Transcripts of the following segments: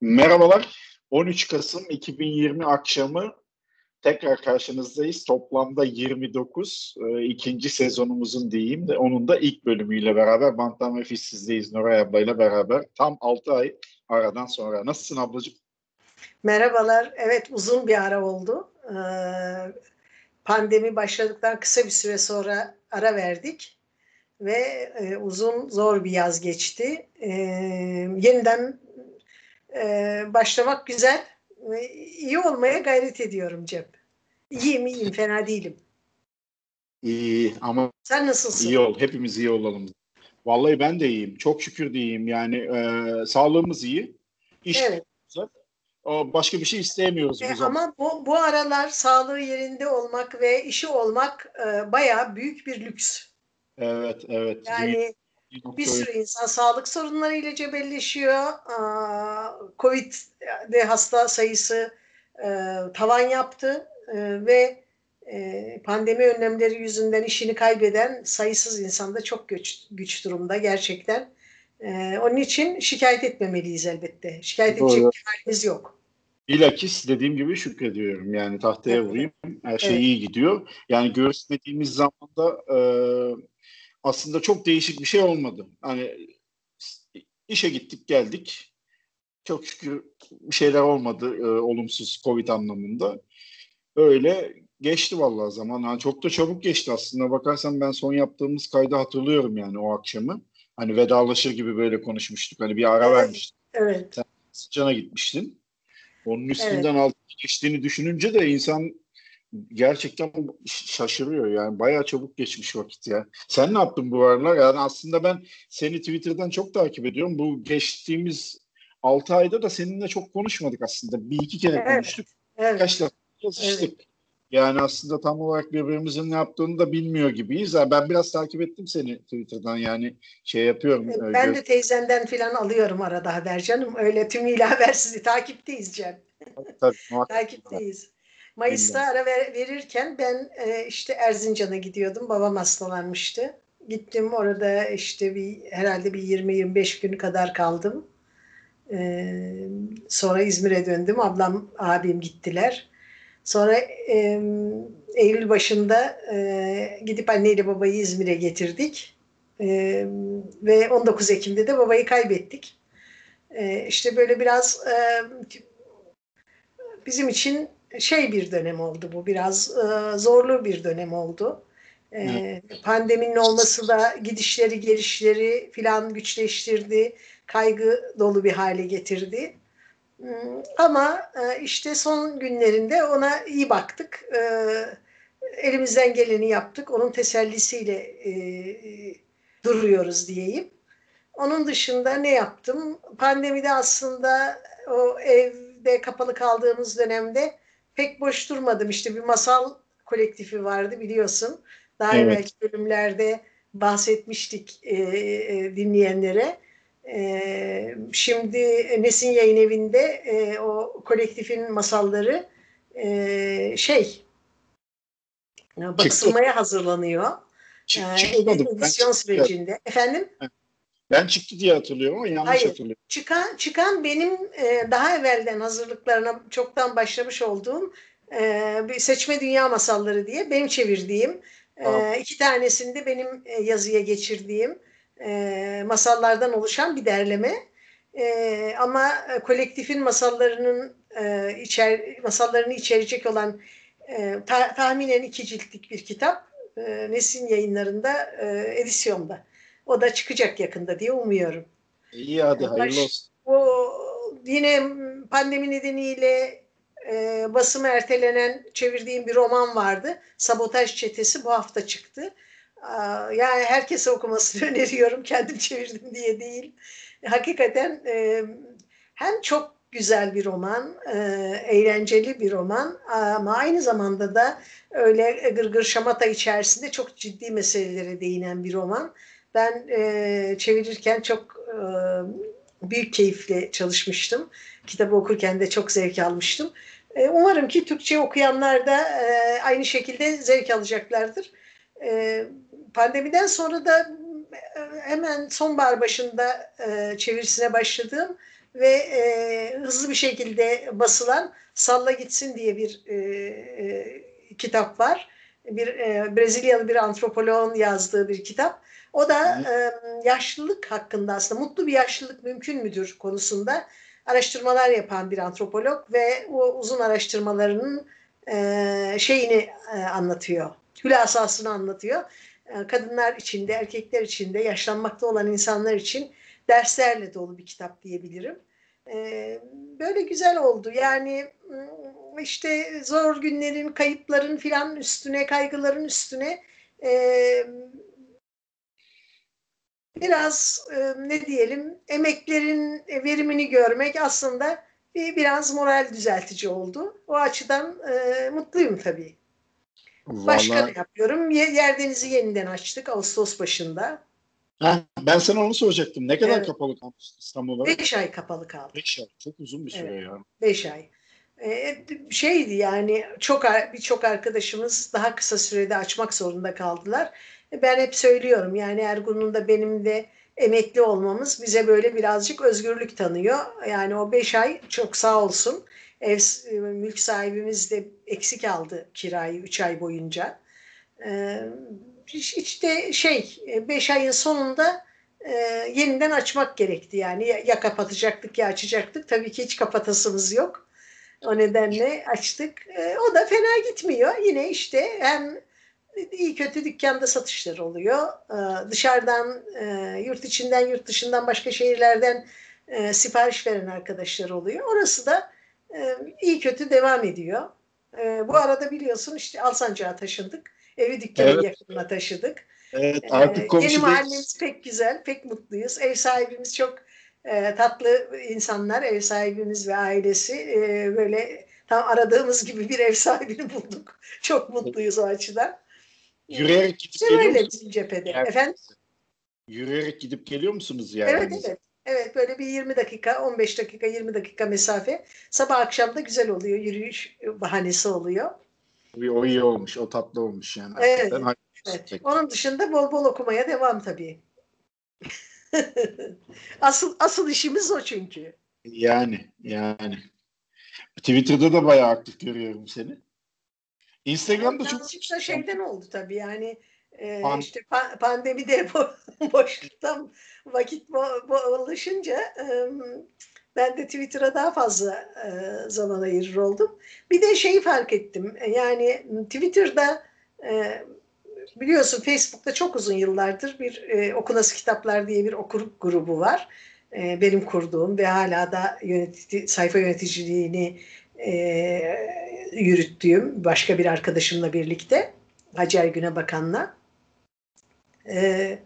Merhabalar. 13 Kasım 2020 akşamı tekrar karşınızdayız. Toplamda 29 e, ikinci sezonumuzun diyeyim de onun da ilk bölümüyle beraber Bantam ve Fişsiz'deyiz Nuray ablayla beraber. Tam 6 ay aradan sonra. Nasılsın ablacığım? Merhabalar. Evet uzun bir ara oldu. Ee, pandemi başladıktan kısa bir süre sonra ara verdik ve e, uzun zor bir yaz geçti. E, yeniden e, başlamak güzel. E, iyi olmaya gayret ediyorum Cem. İyiyim iyiyim fena değilim. İyi ama sen nasılsın? İyi ol. Hepimiz iyi olalım. Vallahi ben de iyiyim. Çok şükür de iyiyim. Yani e, sağlığımız iyi. İş evet. güzel. Başka bir şey isteyemiyoruz. E, ama bu, bu aralar sağlığı yerinde olmak ve işi olmak e, bayağı büyük bir lüks. Evet, evet. Yani bir sürü insan sağlık sorunlarıyla cebelleşiyor. Covid'de hasta sayısı e, tavan yaptı e, ve e, pandemi önlemleri yüzünden işini kaybeden sayısız insan da çok güç, güç durumda gerçekten. Onun için şikayet etmemeliyiz elbette. Şikayet Doğru. edecek halimiz yok. Bilakis dediğim gibi şükrediyorum. Yani tahtaya evet. vurayım. Her şey evet. iyi gidiyor. Yani görüşmediğimiz zaman da e, aslında çok değişik bir şey olmadı. Hani işe gittik geldik. Çok şükür bir şeyler olmadı e, olumsuz Covid anlamında. Öyle geçti vallahi zaman. Yani çok da çabuk geçti aslında. Bakarsan ben son yaptığımız kaydı hatırlıyorum yani o akşamı. Hani vedalaşır gibi böyle konuşmuştuk. Hani bir ara evet, vermiştik. Evet. Sen Sıcan'a gitmiştin. Onun üstünden evet. altı geçtiğini düşününce de insan gerçekten şaşırıyor yani bayağı çabuk geçmiş vakit ya. Sen ne yaptın bu aralar? Yani aslında ben seni Twitter'dan çok takip ediyorum. Bu geçtiğimiz 6 ayda da seninle çok konuşmadık aslında. Bir iki kere evet. konuştuk. Evet. Kaç defa yazıştık. Evet. Yani aslında tam olarak birbirimizin ne yaptığını da bilmiyor gibiyiz. Ben biraz takip ettim seni Twitter'dan yani şey yapıyorum. E, ben de teyzenden falan alıyorum arada haber canım. Öyle tümüyle habersiz takipteyiz Cem. Tabii, takipteyiz. Mayıs'ta ara ver, verirken ben e, işte Erzincan'a gidiyordum. Babam hastalanmıştı. Gittim orada işte bir herhalde bir 20-25 gün kadar kaldım. E, sonra İzmir'e döndüm. Ablam, abim gittiler. Sonra e, Eylül başında e, gidip anneyle babayı İzmir'e getirdik. E, ve 19 Ekim'de de babayı kaybettik. E, işte böyle biraz e, bizim için şey bir dönem oldu bu biraz e, zorlu bir dönem oldu. E, pandeminin olması da gidişleri gelişleri filan güçleştirdi. Kaygı dolu bir hale getirdi. Hmm, ama e, işte son günlerinde ona iyi baktık. E, elimizden geleni yaptık. Onun tesellisiyle e, duruyoruz diyeyim. Onun dışında ne yaptım? Pandemide aslında o evde kapalı kaldığımız dönemde pek boş durmadım. İşte bir masal kolektifi vardı biliyorsun. Daha evet. evvelki bölümlerde bahsetmiştik e, e, dinleyenlere. E, şimdi Nesin Yayın Evi'nde e, o kolektifin masalları e, şey basılmaya hazırlanıyor. Çık, e, edisyon sürecinde. Efendim? Ben çıktı diye hatırlıyorum ama yanlış Hayır, hatırlıyorum. Çıkan, çıkan benim e, daha evvelden hazırlıklarına çoktan başlamış olduğum e, bir seçme dünya masalları diye benim çevirdiğim e, iki tanesinde benim e, yazıya geçirdiğim e, masallardan oluşan bir derleme. E, ama e, kolektifin masallarının e, içer masallarını içerecek olan e, ta, tahminen iki ciltlik bir kitap e, Nesin yayınlarında e, edisyonda. O da çıkacak yakında diye umuyorum. İyi hadi hayırlı olsun. O yine pandemi nedeniyle e, basımı ertelenen çevirdiğim bir roman vardı. Sabotaj Çetesi bu hafta çıktı. Aa, yani herkese okumasını öneriyorum. Kendim çevirdim diye değil. Hakikaten e, hem çok güzel bir roman, e, eğlenceli bir roman ama aynı zamanda da öyle gırgır şamata içerisinde çok ciddi meselelere değinen bir roman. Ben e, çevirirken çok e, büyük keyifle çalışmıştım. Kitabı okurken de çok zevk almıştım. E, umarım ki Türkçe okuyanlar da e, aynı şekilde zevk alacaklardır. E, pandemiden sonra da e, hemen sonbahar başında e, çevirisine başladığım ve e, hızlı bir şekilde basılan Salla Gitsin diye bir e, e, kitap var. Bir e, Brezilyalı bir antropoloğun yazdığı bir kitap. O da e, yaşlılık hakkında aslında mutlu bir yaşlılık mümkün müdür konusunda araştırmalar yapan bir antropolog ve o uzun araştırmalarının e, şeyini e, anlatıyor. Hülasasını anlatıyor. E, kadınlar içinde, erkekler içinde, yaşlanmakta olan insanlar için derslerle dolu bir kitap diyebilirim. E, böyle güzel oldu. Yani işte zor günlerin, kayıpların filan üstüne, kaygıların üstüne e, biraz e, ne diyelim emeklerin verimini görmek aslında bir biraz moral düzeltici oldu. O açıdan e, mutluyum tabii. Vallahi... Başka ne yapıyorum? Yerdenizi yeniden açtık Ağustos başında. Ha, ben sana onu soracaktım. Ne kadar evet. kapalı kaldı İstanbul'da? Beş ay kapalı kaldı. Beş ay. Çok uzun bir süre evet. ya. Beş ay. Ee, şeydi yani çok birçok arkadaşımız daha kısa sürede açmak zorunda kaldılar. Ben hep söylüyorum yani Ergun'un da benim de emekli olmamız bize böyle birazcık özgürlük tanıyor. Yani o beş ay çok sağ olsun. Ev mülk sahibimiz de eksik aldı kirayı üç ay boyunca. Ee, işte şey beş ayın sonunda e, yeniden açmak gerekti yani ya, ya kapatacaktık ya açacaktık. Tabii ki hiç kapatasımız yok. O nedenle açtık. E, o da fena gitmiyor. Yine işte hem iyi kötü dükkanda satışlar oluyor. Ee, dışarıdan, e, yurt içinden, yurt dışından başka şehirlerden e, sipariş veren arkadaşlar oluyor. Orası da e, iyi kötü devam ediyor. Bu arada biliyorsun işte Alsancak'a taşındık. Evi dükkanın evet. yakınına taşıdık. Evet artık komşu Yeni mahallemiz pek güzel, pek mutluyuz. Ev sahibimiz çok tatlı insanlar, ev sahibimiz ve ailesi. böyle tam aradığımız gibi bir ev sahibini bulduk. Çok mutluyuz o açıdan. Yürüyerek gidip geliyor öyle bizim cephede. Yani, Efendim? Yürüyerek gidip geliyor musunuz yani? Evet evet. Evet böyle bir 20 dakika, 15 dakika, 20 dakika mesafe. Sabah akşam da güzel oluyor. Yürüyüş bahanesi oluyor. O iyi olmuş. O tatlı olmuş yani. Evet. evet. Onun dışında bol bol okumaya devam tabii. asıl asıl işimiz o çünkü. Yani yani. Twitter'da da bayağı aktif görüyorum seni. Instagram'da çok... Da şeyden oldu tabii yani e, Pan... işte pa- pandemide bo boşluktan vakit bo- bo- e, ben de Twitter'a daha fazla e, zaman ayırır oldum. Bir de şeyi fark ettim yani Twitter'da e, biliyorsun Facebook'ta çok uzun yıllardır bir e, Okunası Kitaplar diye bir okur grubu var. E, benim kurduğum ve hala da yönetici, sayfa yöneticiliğini e, yürüttüğüm başka bir arkadaşımla birlikte Hacer Güne Bakan'la. E,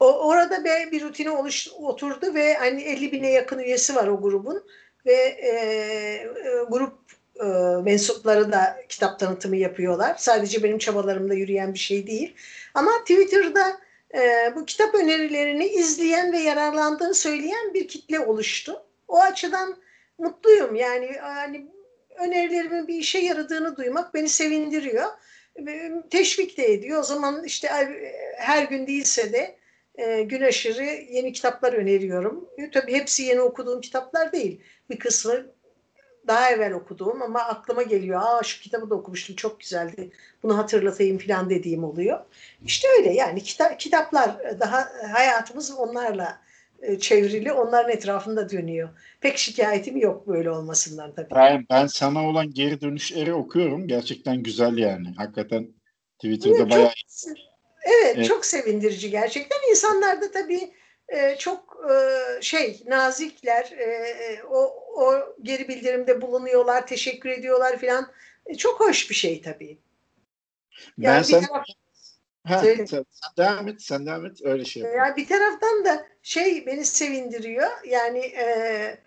o, orada bir, bir rutine oluş, oturdu ve hani 50 bine yakın üyesi var o grubun ve e, e, grup e, mensupları da kitap tanıtımı yapıyorlar. Sadece benim çabalarımda yürüyen bir şey değil. Ama Twitter'da e, bu kitap önerilerini izleyen ve yararlandığını söyleyen bir kitle oluştu. O açıdan mutluyum. Yani hani önerilerimin bir işe yaradığını duymak beni sevindiriyor. Teşvik de ediyor. O zaman işte her gün değilse de e, gün aşırı yeni kitaplar öneriyorum. E, tabii hepsi yeni okuduğum kitaplar değil. Bir kısmı daha evvel okuduğum ama aklıma geliyor. Aa şu kitabı da okumuştum çok güzeldi. Bunu hatırlatayım falan dediğim oluyor. İşte öyle yani kita- kitaplar daha hayatımız onlarla e, çevrili onların etrafında dönüyor. Pek şikayetim yok böyle olmasından tabii. Ben, ben sana olan geri dönüşleri okuyorum. Gerçekten güzel yani. Hakikaten Twitter'da evet, bayağı... Çok, evet, evet, çok sevindirici gerçekten. İnsanlar da tabii e, çok e, şey nazikler. o, o geri bildirimde bulunuyorlar, teşekkür ediyorlar filan. çok hoş bir şey tabii. Yani ben sen... Taraf, Ha, sen, sen devam et, sen devam et. Öyle şey. Yani bir taraftan da şey beni sevindiriyor. Yani e,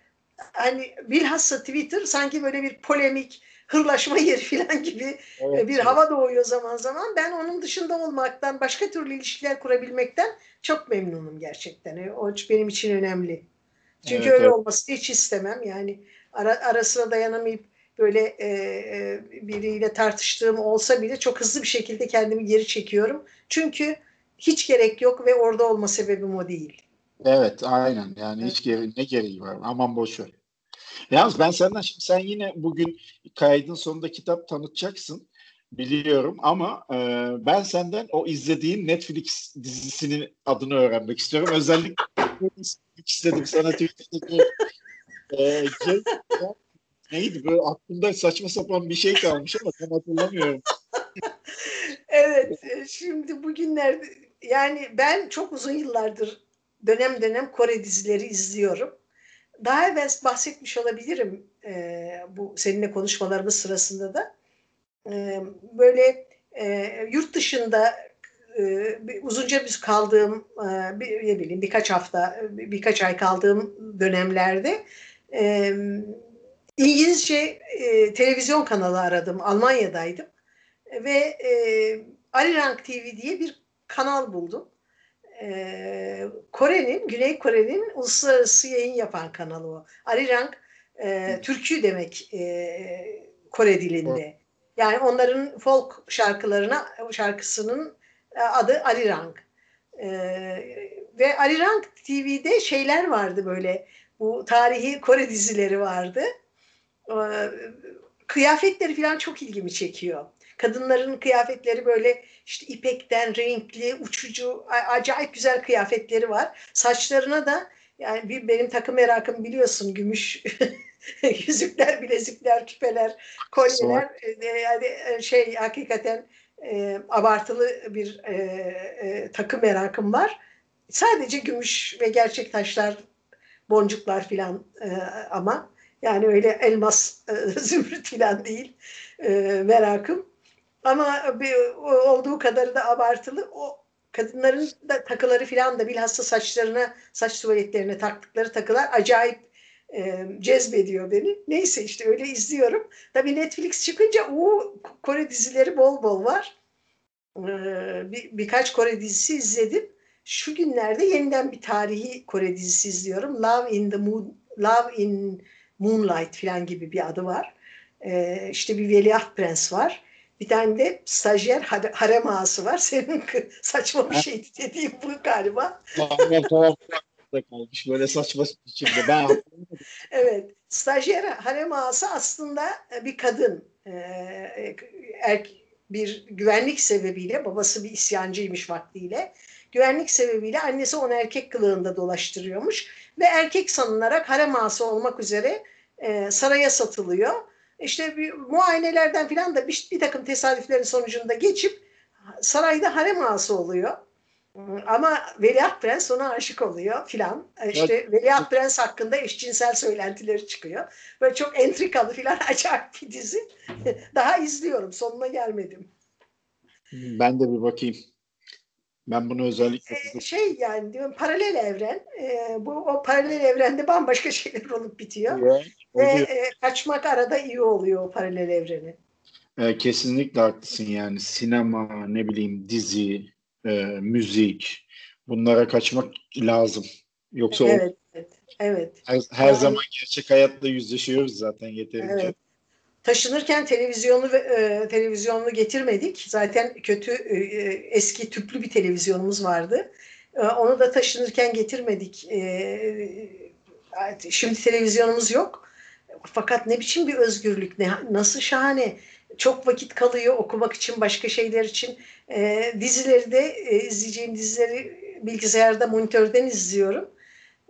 hani bilhassa Twitter sanki böyle bir polemik, hırlaşma yeri falan gibi evet, bir evet. hava doğuyor zaman zaman. Ben onun dışında olmaktan, başka türlü ilişkiler kurabilmekten çok memnunum gerçekten. E, o benim için önemli. Çünkü evet, öyle evet. olmasını hiç istemem. Yani ara, arasına dayanamayıp böyle e, e, biriyle tartıştığım olsa bile çok hızlı bir şekilde kendimi geri çekiyorum. Çünkü hiç gerek yok ve orada olma sebebim o değil. Evet aynen yani evet. hiç geri, ne gereği var aman boş ver. Yalnız ben senden şimdi sen yine bugün kaydın sonunda kitap tanıtacaksın biliyorum ama e, ben senden o izlediğin Netflix dizisinin adını öğrenmek istiyorum. Özellikle istedim sana Twitter'daki e, neydi böyle aklımda saçma sapan bir şey kalmış ama tam hatırlamıyorum. evet e, şimdi bugünlerde yani ben çok uzun yıllardır dönem dönem Kore dizileri izliyorum. Daha evvel bahsetmiş olabilirim e, bu seninle konuşmalarımız sırasında da. E, böyle e, yurt dışında e, uzunca bir kaldığım e, bir, ne bileyim birkaç hafta birkaç ay kaldığım dönemlerde İngilizce e, televizyon kanalı aradım. Almanya'daydım. Ve e, Arirang TV diye bir kanal buldum. E, Kore'nin, Güney Kore'nin uluslararası yayın yapan kanalı o. Arirang e, türkü demek e, Kore dilinde. Yani onların folk şarkılarına şarkısının e, adı Arirang. E, ve Arirang TV'de şeyler vardı böyle bu tarihi Kore dizileri vardı. Ee, kıyafetleri falan çok ilgimi çekiyor. Kadınların kıyafetleri böyle işte ipekten renkli, uçucu, acayip güzel kıyafetleri var. Saçlarına da yani bir benim takım merakım biliyorsun gümüş yüzükler, bilezikler, küpeler, kolyeler e, yani e, şey hakikaten e, abartılı bir e, e, takım merakım var. Sadece gümüş ve gerçek taşlar, boncuklar filan e, ama yani öyle elmas, e, zümrüt falan değil e, merakım. Ama bir, olduğu kadarı da abartılı. O kadınların da takıları falan da bilhassa saçlarına, saç tuvaletlerine taktıkları takılar acayip e, cezbediyor beni. Neyse işte öyle izliyorum. Tabii Netflix çıkınca o Kore dizileri bol bol var. Ee, bir, birkaç Kore dizisi izledim. Şu günlerde yeniden bir tarihi Kore dizisi izliyorum. Love in the Moon, Love in Moonlight falan gibi bir adı var. Ee, işte bir veliaht prens var. Bir tane de stajyer harem ağası var. Senin saçma bir şey dediğim bu galiba. kalmış böyle saçma biçimde. Ben evet. Stajyer harem ağası aslında bir kadın. Ee, er, bir güvenlik sebebiyle babası bir isyancıymış vaktiyle. Güvenlik sebebiyle annesi onu erkek kılığında dolaştırıyormuş ve erkek sanılarak harem ağası olmak üzere e, saraya satılıyor. İşte bir muayenelerden filan da bir, bir takım tesadüflerin sonucunda geçip sarayda harem ağası oluyor. Ama Veliaht Prens ona aşık oluyor filan. İşte evet. Veliaht Prens hakkında eşcinsel söylentileri çıkıyor. Böyle çok entrikalı filan acayip bir dizi. Daha izliyorum. Sonuna gelmedim. Ben de bir bakayım. Ben bunu özellikle... Ee, şey yani diyorum paralel evren. E, bu o paralel evrende bambaşka şeyler olup bitiyor. Evet, Ve e, kaçmak arada iyi oluyor o paralel evreni. E, kesinlikle haklısın yani. Sinema, ne bileyim dizi, e, müzik bunlara kaçmak lazım. Yoksa evet, o, evet, evet. Her, her yani, zaman gerçek hayatla yüzleşiyoruz zaten yeterince. Evet. Taşınırken televizyonu e, televizyonunu getirmedik. Zaten kötü e, e, eski tüplü bir televizyonumuz vardı. E, onu da taşınırken getirmedik. E, şimdi televizyonumuz yok. Fakat ne biçim bir özgürlük, ne nasıl şahane. Çok vakit kalıyor okumak için, başka şeyler için. E, dizileri de e, izleyeceğim dizileri bilgisayarda, monitörden izliyorum.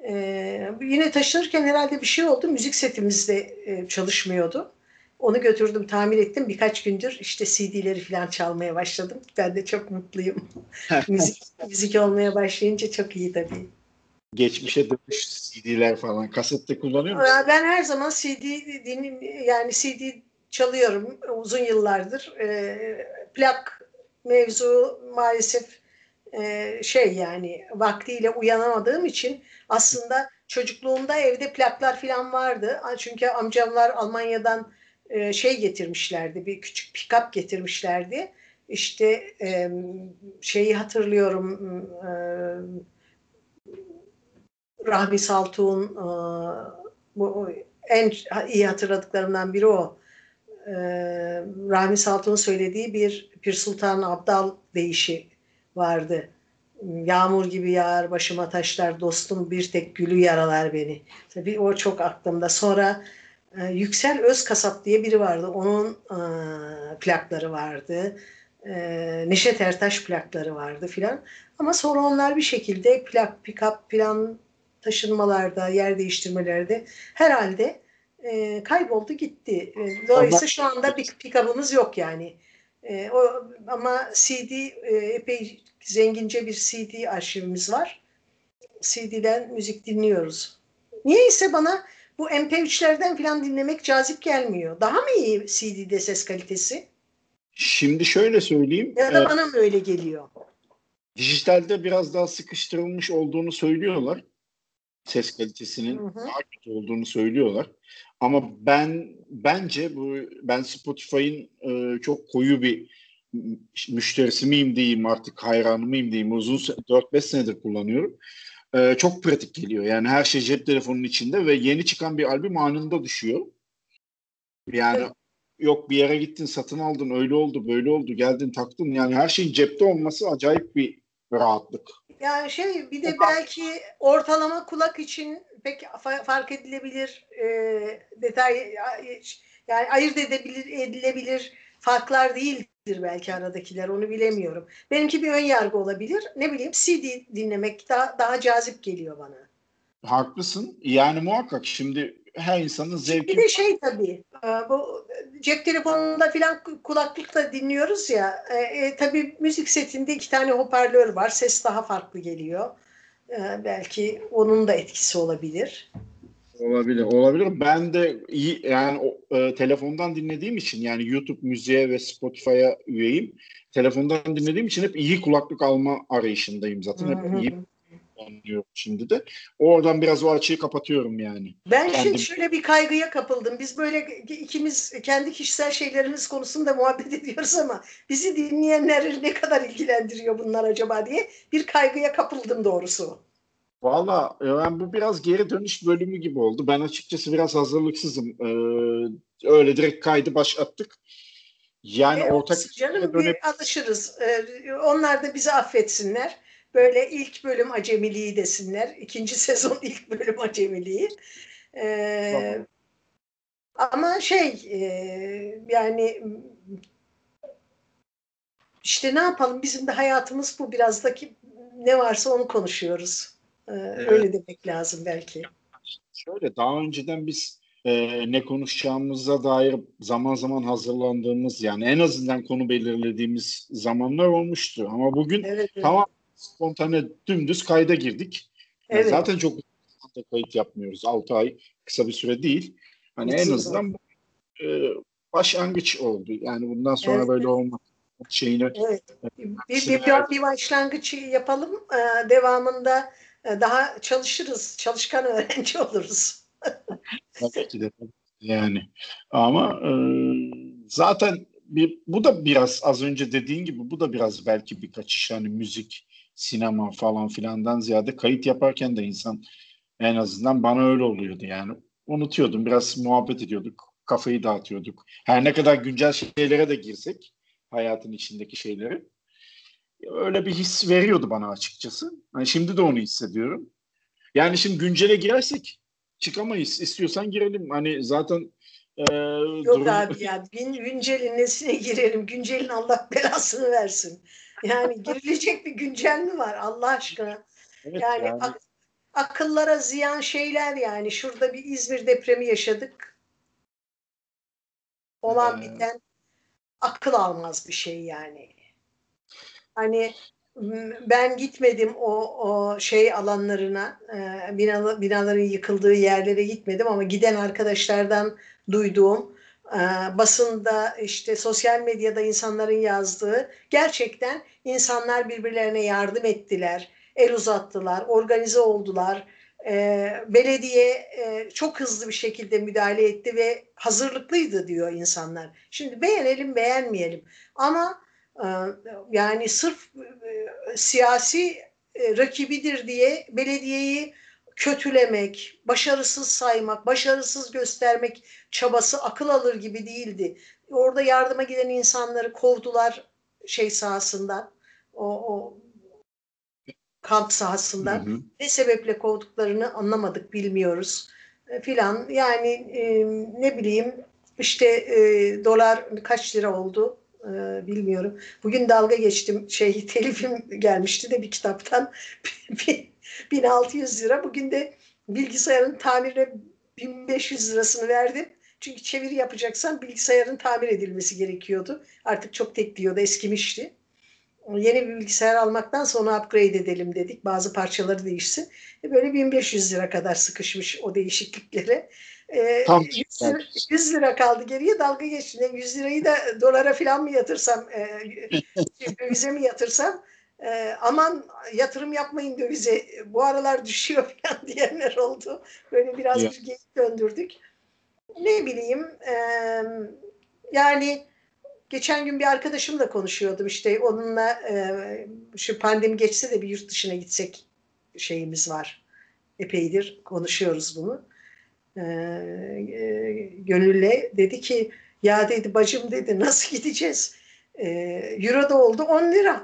Ee, yine taşınırken herhalde bir şey oldu. Müzik setimiz de e, çalışmıyordu. Onu götürdüm, tamir ettim. Birkaç gündür işte CD'leri falan çalmaya başladım. Ben de çok mutluyum. müzik, müzik olmaya başlayınca çok iyi tabii. Geçmişe dönüş CD'ler falan. Kasette kullanıyor musun? Ben her zaman CD dinle, yani CD çalıyorum uzun yıllardır. E, plak mevzu maalesef e, şey yani vaktiyle uyanamadığım için aslında çocukluğumda evde plaklar falan vardı. Çünkü amcamlar Almanya'dan e, şey getirmişlerdi, bir küçük pick-up getirmişlerdi. İşte e, şeyi hatırlıyorum, e, Rahmi Saltuğ'un e, bu en iyi hatırladıklarımdan biri o. Rahmi Saltuğ'un söylediği bir Pir Sultan Abdal deyişi vardı. Yağmur gibi yağar başıma taşlar dostum bir tek gülü yaralar beni. Tabii o çok aklımda. Sonra e, Yüksel Özkasap diye biri vardı. Onun e, plakları vardı. E, Neşet Ertaş plakları vardı filan. Ama sonra onlar bir şekilde plak, pick-up plan taşınmalarda, yer değiştirmelerde herhalde e, kayboldu gitti. Dolayısıyla şu anda bir pick-up'ımız yok yani. E, o, ama CD e, epey zengince bir CD arşivimiz var. CD'den müzik dinliyoruz. Niye ise bana bu MP3'lerden falan dinlemek cazip gelmiyor. Daha mı iyi CD'de ses kalitesi? Şimdi şöyle söyleyeyim. Ya da bana mı öyle geliyor? Dijitalde biraz daha sıkıştırılmış olduğunu söylüyorlar. Ses kalitesinin hı hı. daha kötü olduğunu söylüyorlar. Ama ben bence bu ben Spotify'ın e, çok koyu bir müşterisi miyim diyeyim artık hayranı mıyım diyeyim uzun 4-5 senedir kullanıyorum. Ee, çok pratik geliyor. Yani her şey cep telefonunun içinde ve yeni çıkan bir albüm anında düşüyor. Yani evet. yok bir yere gittin satın aldın öyle oldu böyle oldu geldin taktın yani her şeyin cepte olması acayip bir rahatlık. Yani şey bir de belki ortalama kulak için pek fark edilebilir e, detay yani ayırt edebilir edilebilir farklar değildir belki aradakiler onu bilemiyorum. Benimki bir ön yargı olabilir. Ne bileyim CD dinlemek daha, daha cazip geliyor bana. Haklısın. Yani muhakkak şimdi her insanın zevki... Bir de şey tabii e, bu cep telefonunda filan kulaklıkla dinliyoruz ya e, e, tabii müzik setinde iki tane hoparlör var. Ses daha farklı geliyor. E, belki onun da etkisi olabilir. Olabilir, olabilir. Ben de iyi yani o, e, telefondan dinlediğim için yani YouTube müziğe ve Spotify'a üyeyim. Telefondan dinlediğim için hep iyi kulaklık alma arayışındayım zaten. Hep iyi anlıyorum şimdi de. Oradan biraz o açıyı kapatıyorum yani. Ben Kendim... şimdi şöyle bir kaygıya kapıldım. Biz böyle ikimiz kendi kişisel şeylerimiz konusunda muhabbet ediyoruz ama bizi dinleyenleri ne kadar ilgilendiriyor bunlar acaba diye bir kaygıya kapıldım doğrusu. Valla e, ben bu biraz geri dönüş bölümü gibi oldu. Ben açıkçası biraz hazırlıksızım. Ee, öyle direkt kaydı başlattık. Yani e, ortak canım dönüp... bir alışırız. Ee, onlar da bizi affetsinler. Böyle ilk bölüm acemiliği desinler. İkinci sezon ilk bölüm acemiliği. Ee, ama şey e, yani işte ne yapalım bizim de hayatımız bu biraz da ki ne varsa onu konuşuyoruz. Ee, evet. Öyle demek lazım belki. Şöyle daha önceden biz e, ne konuşacağımıza dair zaman zaman hazırlandığımız yani en azından konu belirlediğimiz zamanlar olmuştu. Ama bugün evet, evet. tamam spontane dümdüz kayda girdik. Yani evet. Zaten çok kayıt yapmıyoruz. 6 ay kısa bir süre değil. Hani Hiç en azından bu, e, başlangıç oldu. Yani bundan sonra evet. böyle olmak şeyini evet. bir, bir, bir, bir başlangıç yapalım. Ee, devamında e, daha çalışırız, çalışkan öğrenci oluruz. Tabii. Yani ama e, zaten bir, bu da biraz az önce dediğin gibi bu da biraz belki bir kaçış hani müzik, sinema falan filandan ziyade kayıt yaparken de insan en azından bana öyle oluyordu yani. Unutuyordum biraz muhabbet ediyorduk, kafayı dağıtıyorduk. Her ne kadar güncel şeylere de girsek hayatın içindeki şeyleri öyle bir his veriyordu bana açıkçası. Yani şimdi de onu hissediyorum. Yani şimdi güncele girersek çıkamayız. İstiyorsan girelim. Hani zaten e, Yok durum... abi ya gün, güncelin nesine girelim? Güncelin Allah belasını versin. Yani girilecek bir güncel mi var Allah aşkına? Evet, yani, yani. Ak- akıllara ziyan şeyler yani. Şurada bir İzmir depremi yaşadık. Olan ee... biten akıl almaz bir şey yani. Hani ben gitmedim o, o şey alanlarına, e, binalı, binaların yıkıldığı yerlere gitmedim ama giden arkadaşlardan duyduğum, basında işte sosyal medyada insanların yazdığı gerçekten insanlar birbirlerine yardım ettiler, el uzattılar, organize oldular. Belediye çok hızlı bir şekilde müdahale etti ve hazırlıklıydı diyor insanlar. Şimdi beğenelim beğenmeyelim ama yani sırf e, siyasi e, rakibidir diye belediyeyi kötülemek, başarısız saymak, başarısız göstermek çabası akıl alır gibi değildi. Orada yardıma giden insanları kovdular şey sahasından. O, o kamp sahasından. Hı hı. Ne sebeple kovduklarını anlamadık, bilmiyoruz e, filan. Yani e, ne bileyim işte e, dolar kaç lira oldu e, bilmiyorum. Bugün dalga geçtim. Şey telifim gelmişti de bir kitaptan 1600 lira. Bugün de bilgisayarın tamirine 1500 lirasını verdim. Çünkü çeviri yapacaksan bilgisayarın tamir edilmesi gerekiyordu. Artık çok tek diyordu, eskimişti. Yeni bir bilgisayar almaktan sonra upgrade edelim dedik. Bazı parçaları değişsin. E böyle 1500 lira kadar sıkışmış o değişikliklere. E, Tam 100, lira, 100 lira kaldı geriye dalga geçti. 100 lirayı da dolara falan mı yatırsam, e, dövize mi yatırsam e, aman yatırım yapmayın dövize bu aralar düşüyor falan diyenler oldu. Böyle biraz bir geyik döndürdük ne bileyim e, yani geçen gün bir arkadaşımla konuşuyordum işte onunla e, şu pandemi geçse de bir yurt dışına gitsek şeyimiz var. Epeydir konuşuyoruz bunu. E, e, Gönülle dedi ki ya dedi bacım dedi nasıl gideceğiz? E, Euro da oldu 10 lira.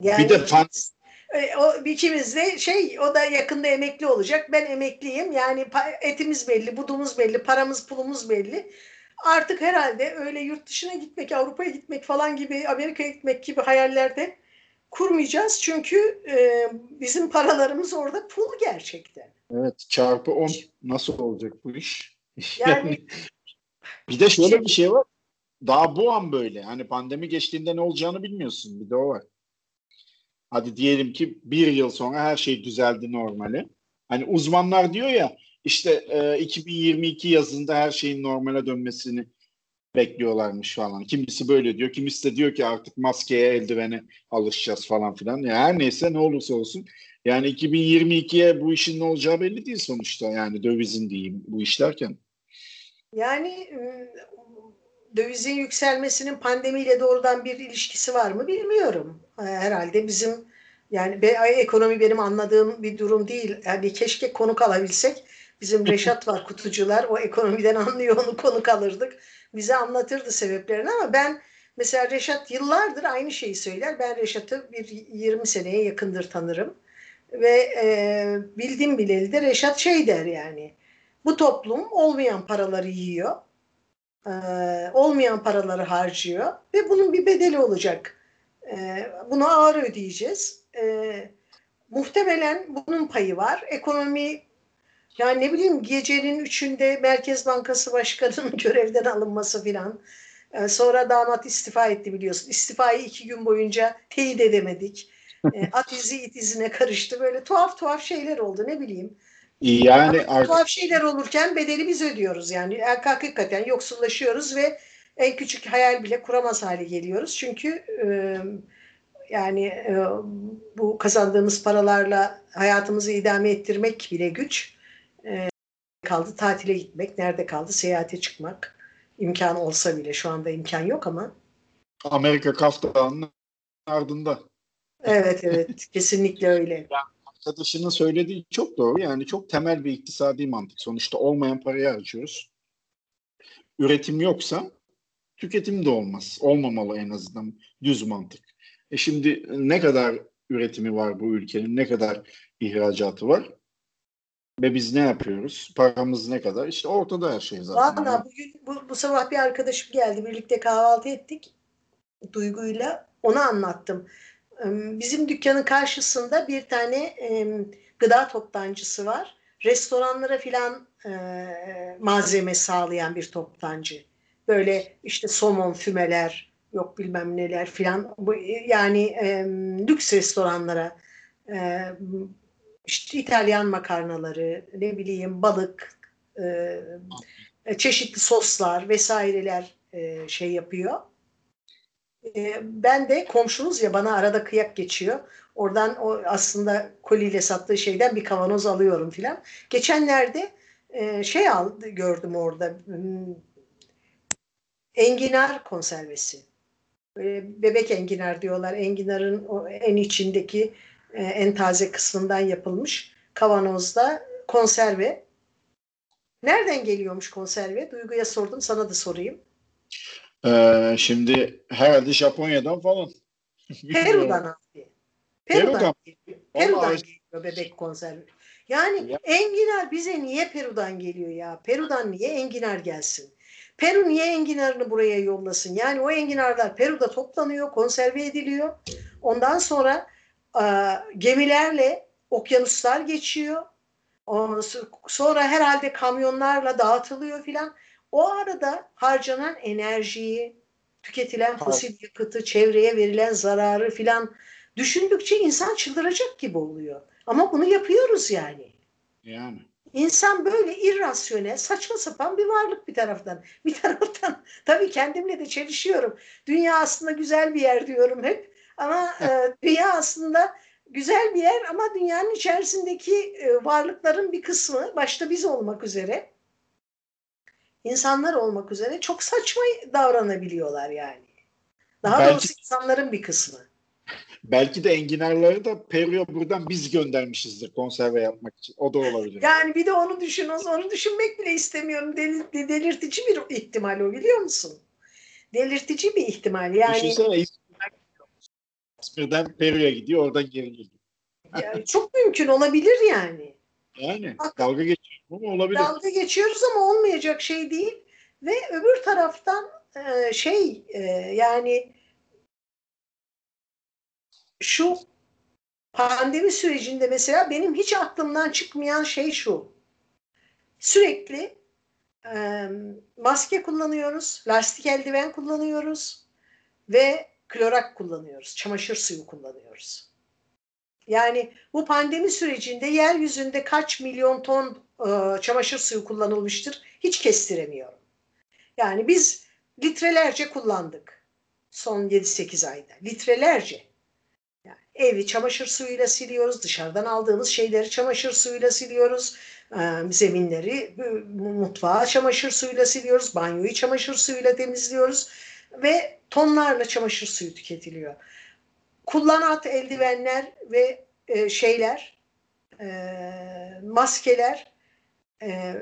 Yani, bir de fan, e, o ikimiz de şey o da yakında emekli olacak. Ben emekliyim. Yani etimiz belli, budumuz belli, paramız pulumuz belli. Artık herhalde öyle yurt dışına gitmek, Avrupa'ya gitmek falan gibi, Amerika'ya gitmek gibi hayallerde kurmayacağız. Çünkü e, bizim paralarımız orada pul gerçekten. Evet çarpı 10 nasıl olacak bu iş? Yani bir de şöyle bir şey var. Daha bu an böyle. Hani pandemi geçtiğinde ne olacağını bilmiyorsun. Bir de o var. Hadi diyelim ki bir yıl sonra her şey düzeldi normale. Hani uzmanlar diyor ya işte e, 2022 yazında her şeyin normale dönmesini bekliyorlarmış falan. Kimisi böyle diyor, kimisi de diyor ki artık maskeye, eldivene alışacağız falan filan. Ya her neyse ne olursa olsun. Yani 2022'ye bu işin ne olacağı belli değil sonuçta. Yani dövizin diyeyim bu işlerken. Yani ıı, dövizin yükselmesinin pandemiyle doğrudan bir ilişkisi var mı bilmiyorum. Herhalde bizim yani be, ekonomi benim anladığım bir durum değil. Yani keşke konuk alabilsek. Bizim Reşat var kutucular. O ekonomiden anlıyor onu konuk alırdık. Bize anlatırdı sebeplerini ama ben mesela Reşat yıllardır aynı şeyi söyler. Ben Reşat'ı bir 20 seneye yakındır tanırım. Ve e, bildiğim bileli Reşat şey der yani. Bu toplum olmayan paraları yiyor e, olmayan paraları harcıyor ve bunun bir bedeli olacak. E, bunu ağır ödeyeceğiz. E, muhtemelen bunun payı var. Ekonomi yani ne bileyim gecenin üçünde Merkez Bankası Başkanı'nın görevden alınması filan. E, sonra damat istifa etti biliyorsun. İstifayı iki gün boyunca teyit edemedik. E, at izi it izine karıştı. Böyle tuhaf tuhaf şeyler oldu ne bileyim. Yani Ama artık... tuhaf şeyler olurken bedeli biz ödüyoruz yani. Hakikaten yoksullaşıyoruz ve en küçük hayal bile kuramaz hale geliyoruz. Çünkü e, yani e, bu kazandığımız paralarla hayatımızı idame ettirmek bile güç. E, kaldı tatile gitmek, nerede kaldı seyahate çıkmak. imkan olsa bile şu anda imkan yok ama. Amerika Kaftan'ın ardında. Evet evet kesinlikle öyle arkadaşının söylediği çok doğru. Yani çok temel bir iktisadi mantık. Sonuçta olmayan parayı harcıyoruz. Üretim yoksa tüketim de olmaz. Olmamalı en azından düz mantık. E şimdi ne kadar üretimi var bu ülkenin, ne kadar ihracatı var? Ve biz ne yapıyoruz? Paramız ne kadar? İşte ortada her şey zaten. Valla bugün bu, bu sabah bir arkadaşım geldi. Birlikte kahvaltı ettik. Duygu'yla. Ona anlattım. Bizim dükkanın karşısında bir tane gıda toptancısı var. Restoranlara filan malzeme sağlayan bir toptancı. Böyle işte somon fümeler, yok bilmem neler filan. Yani lüks restoranlara işte İtalyan makarnaları, ne bileyim balık, çeşitli soslar vesaireler şey yapıyor ee, ben de komşumuz ya bana arada kıyak geçiyor. Oradan o aslında koliyle sattığı şeyden bir kavanoz alıyorum filan. Geçenlerde e, şey al gördüm orada hmm, enginar konservesi. Bebek enginar diyorlar. Enginarın o en içindeki e, en taze kısmından yapılmış kavanozda konserve. Nereden geliyormuş konserve? Duygu'ya sordum, sana da sorayım. Ee, şimdi herhalde Japonya'dan falan. Peru'dan abi. Peru'dan, Peru'dan geliyor. Bebek konservi. Yani ya. enginar bize niye Peru'dan geliyor ya? Peru'dan niye enginar gelsin? Peru niye enginarını buraya yollasın? Yani o enginarlar Peru'da toplanıyor, konserve ediliyor. Ondan sonra e, gemilerle okyanuslar geçiyor. Sonra herhalde kamyonlarla dağıtılıyor filan. O arada harcanan enerjiyi, tüketilen fosil yakıtı, çevreye verilen zararı filan düşündükçe insan çıldıracak gibi oluyor. Ama bunu yapıyoruz yani. Yani. İnsan böyle irrasyonel, saçma sapan bir varlık bir taraftan. Bir taraftan tabii kendimle de çelişiyorum. Dünya aslında güzel bir yer diyorum hep. Ama e, dünya aslında güzel bir yer ama dünyanın içerisindeki e, varlıkların bir kısmı, başta biz olmak üzere, insanlar olmak üzere çok saçma davranabiliyorlar yani. Daha Belki... doğrusu insanların bir kısmı. Belki de enginarları da Peru'ya buradan biz göndermişizdir konserve yapmak için. O da olabilir. Yani bir de onu düşün. Onu düşünmek bile istemiyorum. Delir, delirtici bir ihtimal o biliyor musun? Delirtici bir ihtimal. Yani Düşünsene İzmir'den Peru'ya gidiyor oradan geri geliyor. yani çok mümkün olabilir yani. Yani Bak, dalga geçiyoruz ama olabilir. Dalga geçiyoruz ama olmayacak şey değil. Ve öbür taraftan e, şey e, yani şu pandemi sürecinde mesela benim hiç aklımdan çıkmayan şey şu. Sürekli e, maske kullanıyoruz, lastik eldiven kullanıyoruz ve klorak kullanıyoruz, çamaşır suyu kullanıyoruz. Yani bu pandemi sürecinde yeryüzünde kaç milyon ton e, çamaşır suyu kullanılmıştır hiç kestiremiyorum. Yani biz litrelerce kullandık son 7-8 ayda. Litrelerce. Yani evi çamaşır suyuyla siliyoruz. Dışarıdan aldığımız şeyleri çamaşır suyuyla siliyoruz. Zeminleri mutfağı çamaşır suyuyla siliyoruz. Banyoyu çamaşır suyuyla temizliyoruz. Ve tonlarla çamaşır suyu tüketiliyor. Kullanat eldivenler ve e, şeyler, e, maskeler e,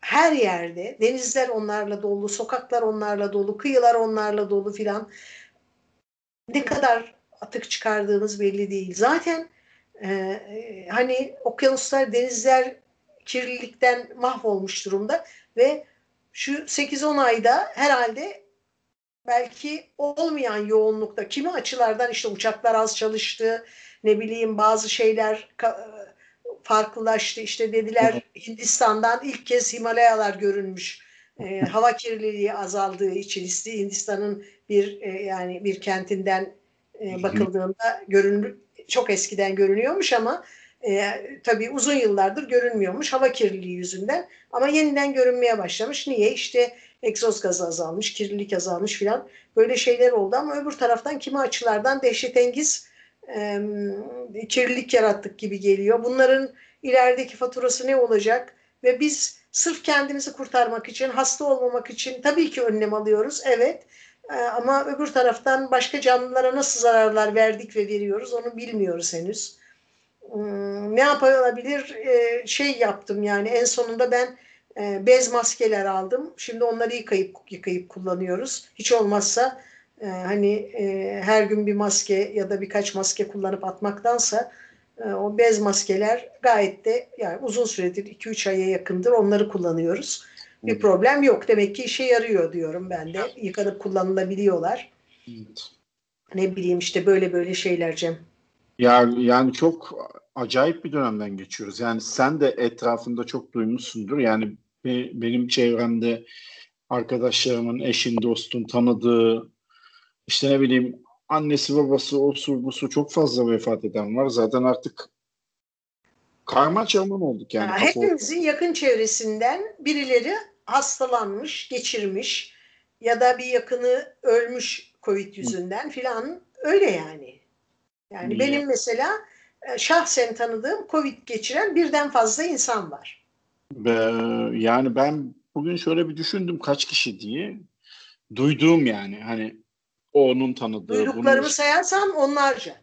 her yerde. Denizler onlarla dolu, sokaklar onlarla dolu, kıyılar onlarla dolu filan. Ne kadar atık çıkardığımız belli değil. Zaten e, hani okyanuslar, denizler kirlilikten mahvolmuş durumda ve şu 8-10 ayda herhalde belki olmayan yoğunlukta kimi açılardan işte uçaklar az çalıştı, ne bileyim bazı şeyler farklılaştı. İşte dediler Hindistan'dan ilk kez Himalayalar görünmüş. E, hava kirliliği azaldığı için Hindistan'ın bir e, yani bir kentinden e, bakıldığında görünür çok eskiden görünüyormuş ama e, tabii uzun yıllardır görünmüyormuş hava kirliliği yüzünden ama yeniden görünmeye başlamış. Niye? İşte egzoz gazı azalmış, kirlilik azalmış filan böyle şeyler oldu ama öbür taraftan kimi açılardan dehşetengiz e, kirlilik yarattık gibi geliyor. Bunların ilerideki faturası ne olacak? Ve biz sırf kendimizi kurtarmak için, hasta olmamak için tabii ki önlem alıyoruz. Evet. E, ama öbür taraftan başka canlılara nasıl zararlar verdik ve veriyoruz onu bilmiyoruz henüz. Hmm, ne yapılabilir? E, şey yaptım yani en sonunda ben e, bez maskeler aldım. Şimdi onları yıkayıp yıkayıp kullanıyoruz. Hiç olmazsa e, hani e, her gün bir maske ya da birkaç maske kullanıp atmaktansa e, o bez maskeler gayet de yani uzun süredir 2-3 aya yakındır onları kullanıyoruz. Bir problem yok. Demek ki işe yarıyor diyorum ben de. Yıkanıp kullanılabiliyorlar. Evet. Ne bileyim işte böyle böyle şeyler Cem. Ya yani çok acayip bir dönemden geçiyoruz. Yani sen de etrafında çok duymuşsundur. Yani benim çevremde arkadaşlarımın, eşin, dostun tanıdığı işte ne bileyim annesi babası o su bu su çok fazla vefat eden var. Zaten artık karma çorman olduk yani. Ya, hepimizin yakın çevresinden birileri hastalanmış, geçirmiş ya da bir yakını ölmüş Covid yüzünden filan öyle yani. Yani Niye? benim mesela e, şahsen tanıdığım Covid geçiren birden fazla insan var. Yani ben bugün şöyle bir düşündüm kaç kişi diye. Duyduğum yani hani onun tanıdığı. Duyduklarımı bunu... sayarsan onlarca.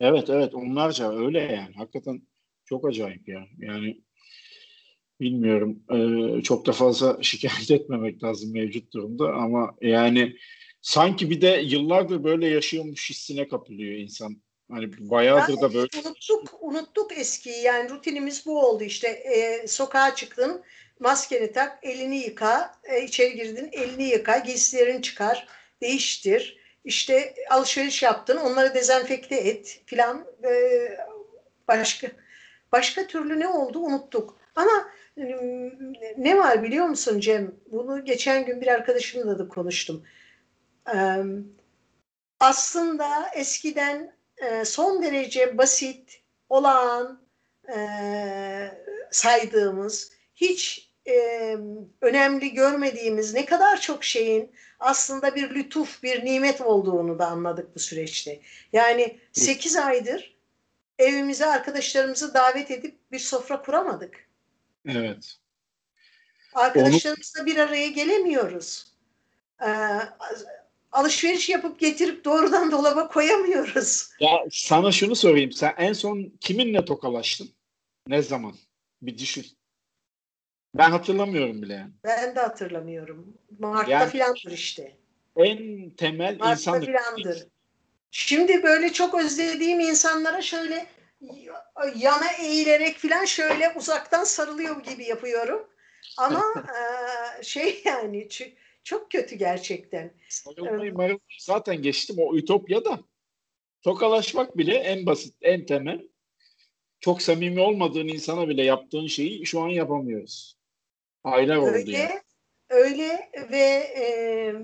Evet evet onlarca öyle yani. Hakikaten çok acayip ya. Yani bilmiyorum. Çok da fazla şikayet etmemek lazım mevcut durumda ama yani sanki bir de yıllardır böyle yaşıyormuş hissine kapılıyor insan. Hani bayağıdır yani da böyle. Unuttuk, unuttuk eskiyi. Yani rutinimiz bu oldu işte. E, sokağa çıktın, maskeni tak, elini yıka, e, içeri girdin, elini yıka, giysilerini çıkar, değiştir. İşte alışveriş yaptın, onları dezenfekte et filan. E, başka başka türlü ne oldu unuttuk. Ama ne var biliyor musun Cem? Bunu geçen gün bir arkadaşımla da konuştum. Aslında eskiden son derece basit, olağan saydığımız, hiç önemli görmediğimiz ne kadar çok şeyin aslında bir lütuf, bir nimet olduğunu da anladık bu süreçte. Yani 8 aydır evimize arkadaşlarımızı davet edip bir sofra kuramadık. Evet. Arkadaşlarımızla Onu... bir araya gelemiyoruz. Ee, alışveriş yapıp getirip doğrudan dolaba koyamıyoruz. Ya sana şunu sorayım. Sen en son kiminle tokalaştın? Ne zaman? Bir düşün. Ben hatırlamıyorum bile yani. Ben de hatırlamıyorum. Mart'ta yani, filandır işte. En temel Mart'ta insan. filandır. Şimdi böyle çok özlediğim insanlara şöyle yana eğilerek falan şöyle uzaktan sarılıyor gibi yapıyorum. Ama e, şey yani çok kötü gerçekten. Sarılmayı evet. zaten geçtim o ütopya da. Tokalaşmak bile en basit, en temel. Çok samimi olmadığın insana bile yaptığın şeyi şu an yapamıyoruz. Aylar oldu öyle, yani. Öyle ve e,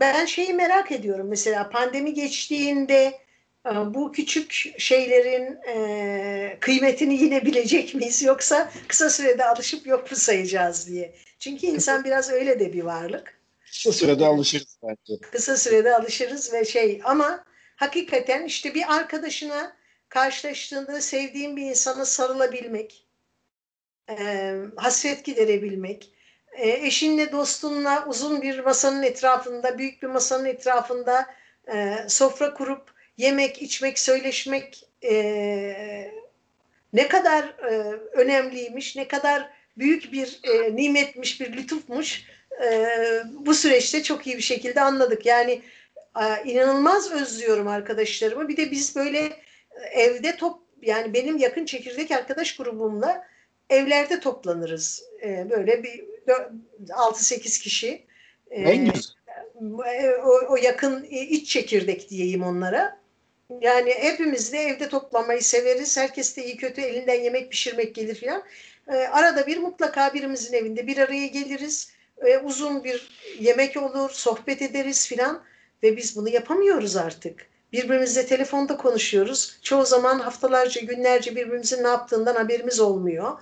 ben şeyi merak ediyorum mesela pandemi geçtiğinde e, bu küçük şeylerin e, kıymetini yine bilecek miyiz yoksa kısa sürede alışıp yok mu sayacağız diye. Çünkü insan biraz öyle de bir varlık. Kısa sürede alışırız bence. Kısa sürede alışırız ve şey ama hakikaten işte bir arkadaşına karşılaştığında sevdiğin bir insana sarılabilmek, e, hasret giderebilmek, e, eşinle dostunla uzun bir masanın etrafında, büyük bir masanın etrafında e, sofra kurup yemek, içmek, söyleşmek e, ne kadar e, önemliymiş, ne kadar büyük bir e, nimetmiş, bir lütufmuş e, bu süreçte çok iyi bir şekilde anladık. Yani e, inanılmaz özlüyorum arkadaşlarımı. Bir de biz böyle evde top yani benim yakın çekirdek arkadaş grubumla evlerde toplanırız. E, böyle bir 6-8 kişi. E, en güzel. O, o yakın iç çekirdek diyeyim onlara. Yani hepimiz de evde toplamayı severiz. Herkes de iyi kötü elinden yemek pişirmek gelir filan. E, arada bir mutlaka birimizin evinde bir araya geliriz. E, uzun bir yemek olur, sohbet ederiz filan. Ve biz bunu yapamıyoruz artık. Birbirimizle telefonda konuşuyoruz. Çoğu zaman haftalarca, günlerce birbirimizin ne yaptığından haberimiz olmuyor.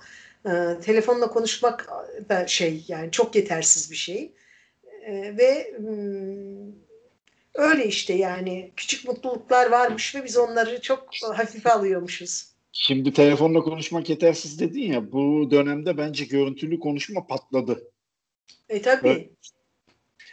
E, telefonla konuşmak da şey yani çok yetersiz bir şey. E, ve hmm, öyle işte yani küçük mutluluklar varmış ve biz onları çok hafife alıyormuşuz. Şimdi telefonla konuşmak yetersiz dedin ya bu dönemde bence görüntülü konuşma patladı. E tabii.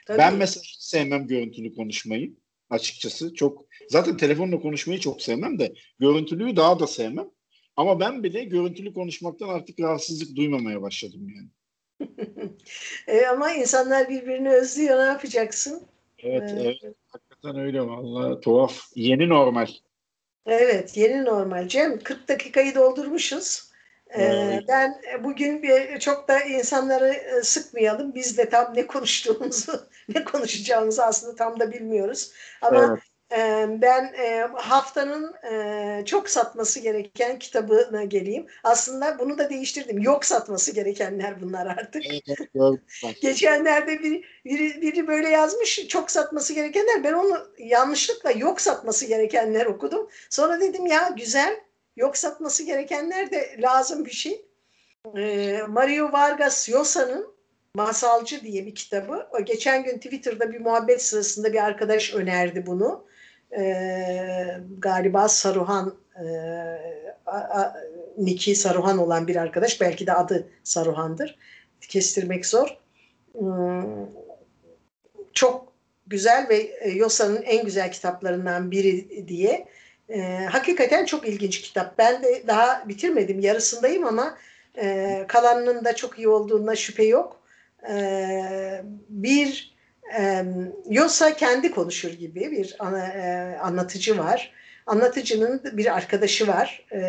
Tabii. Ben mesela hiç sevmem görüntülü konuşmayı açıkçası. Çok zaten telefonla konuşmayı çok sevmem de görüntülüyü daha da sevmem. Ama ben bile görüntülü konuşmaktan artık rahatsızlık duymamaya başladım yani. e, ama insanlar birbirini özlüyor ne yapacaksın? Evet, ee, evet. Hakikaten öyle valla tuhaf. Yeni normal. Evet yeni normal Cem. 40 dakikayı doldurmuşuz. Ee, ben bugün bir, çok da insanları e, sıkmayalım. Biz de tam ne konuştuğumuzu, ne konuşacağımızı aslında tam da bilmiyoruz. Ama evet. Ben e, haftanın e, çok satması gereken kitabına geleyim. Aslında bunu da değiştirdim. Yok satması gerekenler bunlar artık. Geçenlerde biri, biri, biri böyle yazmış çok satması gerekenler. Ben onu yanlışlıkla yok satması gerekenler okudum. Sonra dedim ya güzel yok satması gerekenler de lazım bir şey. Ee, Mario Vargas Llosa'nın Masalcı diye bir kitabı. O geçen gün Twitter'da bir muhabbet sırasında bir arkadaş önerdi bunu e, galiba Saruhan e, Niki Saruhan olan bir arkadaş. Belki de adı Saruhan'dır. Kestirmek zor. Hmm, çok güzel ve e, Yosa'nın en güzel kitaplarından biri diye. E, hakikaten çok ilginç kitap. Ben de daha bitirmedim. Yarısındayım ama e, kalanının da çok iyi olduğuna şüphe yok. E, bir e, Yosa kendi konuşur gibi bir ana, e, anlatıcı var. anlatıcının bir arkadaşı var e,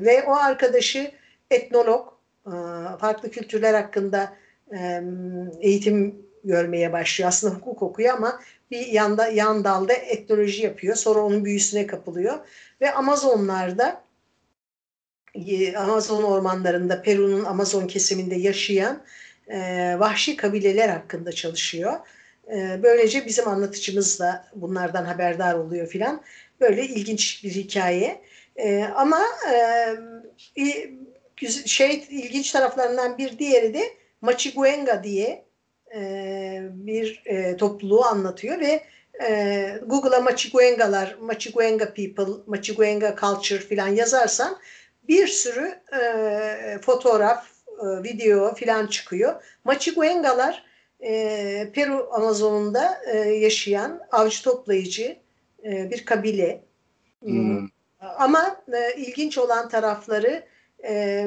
ve o arkadaşı etnolog, e, farklı kültürler hakkında eğitim görmeye başlıyor. Aslında hukuk okuyor ama bir yanda yan dalda etnoloji yapıyor. Sonra onun büyüsüne kapılıyor ve Amazonlarda e, Amazon ormanlarında Peru'nun Amazon kesiminde yaşayan e, vahşi kabileler hakkında çalışıyor. E, böylece bizim anlatıcımız da bunlardan haberdar oluyor filan. Böyle ilginç bir hikaye. E, ama e, şey ilginç taraflarından bir diğeri de Machiguenga diye e, bir e, topluluğu anlatıyor ve e, Google'a Machiguengalar, Machiguenga people, Machiguenga culture filan yazarsan bir sürü e, fotoğraf, e, video filan çıkıyor. Machiguengalar e, Peru Amazonunda e, yaşayan avcı toplayıcı e, bir kabile. Hmm. Ama e, ilginç olan tarafları e,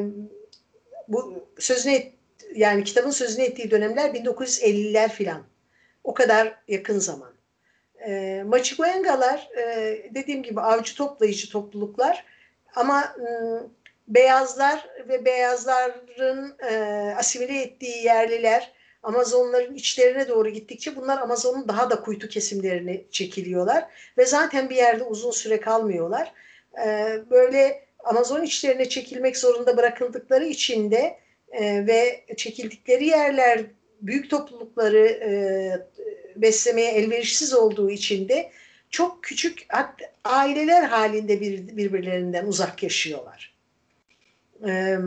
bu sözünü et, yani kitabın sözünü ettiği dönemler 1950'ler filan. O kadar yakın zaman. E, Machiguengalar e, dediğim gibi avcı toplayıcı topluluklar ama ıı, beyazlar ve beyazların e, asimile ettiği yerliler Amazonların içlerine doğru gittikçe bunlar Amazon'un daha da kuytu kesimlerini çekiliyorlar ve zaten bir yerde uzun süre kalmıyorlar. E, böyle Amazon içlerine çekilmek zorunda bırakıldıkları için de e, ve çekildikleri yerler büyük toplulukları e, beslemeye elverişsiz olduğu için de çok küçük aileler halinde bir, birbirlerinden uzak yaşıyorlar. Ee,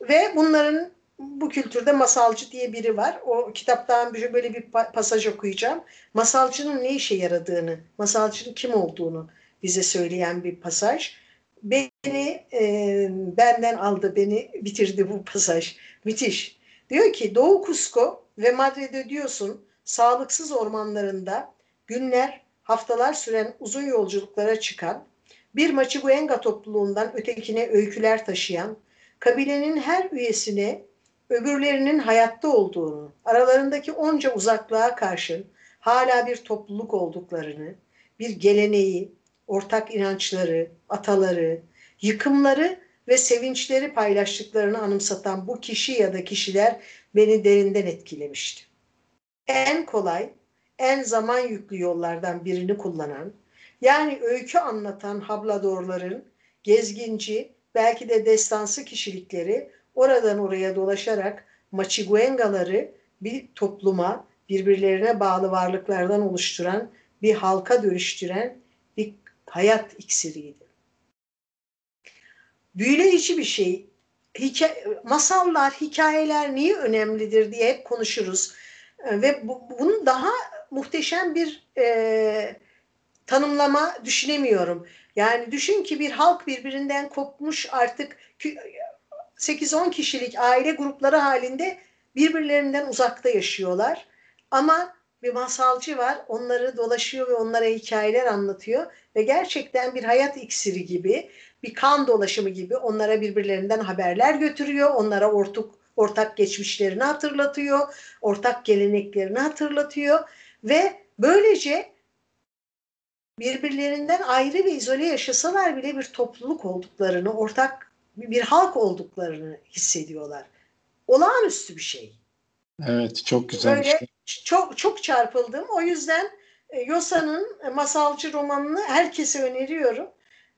ve bunların bu kültürde masalcı diye biri var. O kitaptan böyle bir pasaj okuyacağım. Masalcının ne işe yaradığını, masalcının kim olduğunu bize söyleyen bir pasaj. Beni e, benden aldı, beni bitirdi bu pasaj. Müthiş. Diyor ki Doğu Cusco ve Madrid'e diyorsun sağlıksız ormanlarında günler haftalar süren uzun yolculuklara çıkan, bir Maçiguenga topluluğundan ötekine öyküler taşıyan, kabilenin her üyesine öbürlerinin hayatta olduğunu, aralarındaki onca uzaklığa karşın hala bir topluluk olduklarını, bir geleneği, ortak inançları, ataları, yıkımları ve sevinçleri paylaştıklarını anımsatan bu kişi ya da kişiler beni derinden etkilemişti. En kolay en zaman yüklü yollardan birini kullanan, yani öykü anlatan habladorların gezginci, belki de destansı kişilikleri oradan oraya dolaşarak Maçiguengaları bir topluma, birbirlerine bağlı varlıklardan oluşturan, bir halka dönüştüren bir hayat iksiriydi. Büyüleyici bir şey. Hikaye, masallar, hikayeler niye önemlidir diye hep konuşuruz. Ve bu, bunun daha muhteşem bir e, tanımlama düşünemiyorum. Yani düşün ki bir halk birbirinden kopmuş artık 8-10 kişilik aile grupları halinde birbirlerinden uzakta yaşıyorlar. Ama bir masalcı var onları dolaşıyor ve onlara hikayeler anlatıyor ve gerçekten bir hayat iksiri gibi bir kan dolaşımı gibi onlara birbirlerinden haberler götürüyor. Onlara ortak, ortak geçmişlerini hatırlatıyor. Ortak geleneklerini hatırlatıyor ve böylece birbirlerinden ayrı ve izole yaşasalar bile bir topluluk olduklarını, ortak bir halk olduklarını hissediyorlar. Olağanüstü bir şey. Evet, çok güzel. Böyle işte. çok çok çarpıldım. O yüzden e, Yosa'nın e, masalcı romanını herkese öneriyorum.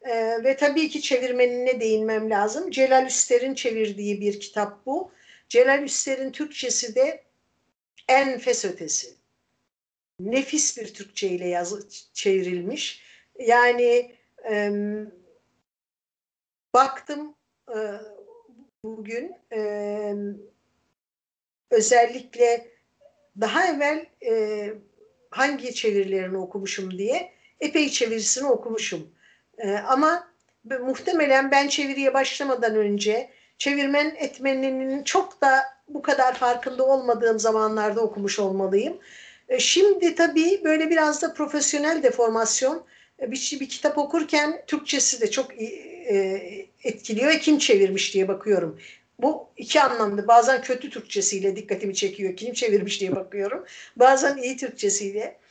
Ee, ve tabii ki çevirmenine değinmem lazım. Celal Üster'in çevirdiği bir kitap bu. Celal Üster'in Türkçesi de Enfes Ötesi nefis bir Türkçe ile yazı, çevrilmiş. Yani e, baktım e, bugün e, özellikle daha evvel e, hangi çevirilerini okumuşum diye epey çevirisini okumuşum. E, ama muhtemelen ben çeviriye başlamadan önce çevirmen etmeninin çok da bu kadar farkında olmadığım zamanlarda okumuş olmalıyım. E, şimdi tabii böyle biraz da profesyonel deformasyon e, bir, bir kitap okurken Türkçesi de çok e, etkiliyor ve kim çevirmiş diye bakıyorum. Bu iki anlamda bazen kötü Türkçesiyle dikkatimi çekiyor kim çevirmiş diye bakıyorum. Bazen iyi Türkçesiyle.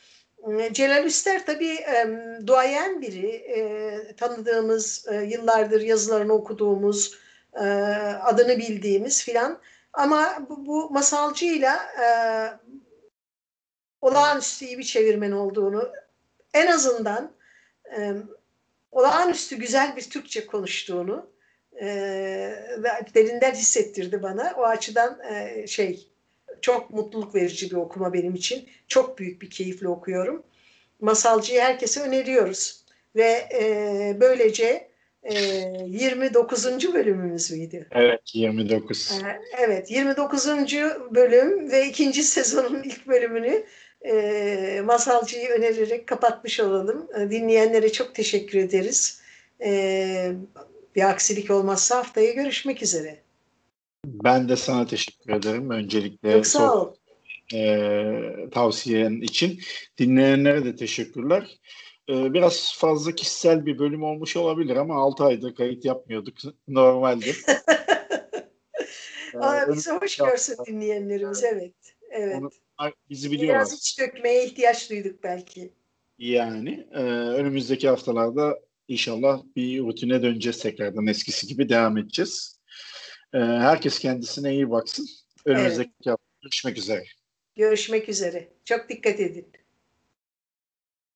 Celal Üster tabii e, duayen biri. E, tanıdığımız, e, yıllardır yazılarını okuduğumuz, e, adını bildiğimiz filan. Ama bu, bu masalcıyla e, olağanüstü iyi bir çevirmen olduğunu, en azından olağanüstü güzel bir Türkçe konuştuğunu e, derinden hissettirdi bana. O açıdan e, şey çok mutluluk verici bir okuma benim için. Çok büyük bir keyifle okuyorum. Masalcıyı herkese öneriyoruz. Ve e, böylece e, 29. bölümümüz müydü? Evet 29. E, evet 29. bölüm ve ikinci sezonun ilk bölümünü e, Masalcıyı önererek kapatmış olalım. E, dinleyenlere çok teşekkür ederiz. E, bir aksilik olmazsa haftaya görüşmek üzere. Ben de sana teşekkür ederim. Öncelikle çok sağ ol. E, tavsiyen için. Dinleyenlere de teşekkürler. E, biraz fazla kişisel bir bölüm olmuş olabilir ama 6 ayda kayıt yapmıyorduk. Normaldir. Aa, bizi hoş görsün dinleyenlerimiz. Evet. Evet. Onu, bizi biliyorlar. Biraz iç dökmeye ihtiyaç duyduk belki. Yani e, önümüzdeki haftalarda inşallah bir rutine döneceğiz tekrardan eskisi gibi devam edeceğiz. E, herkes kendisine iyi baksın. Önümüzdeki evet. hafta görüşmek üzere. Görüşmek üzere. Çok dikkat edin.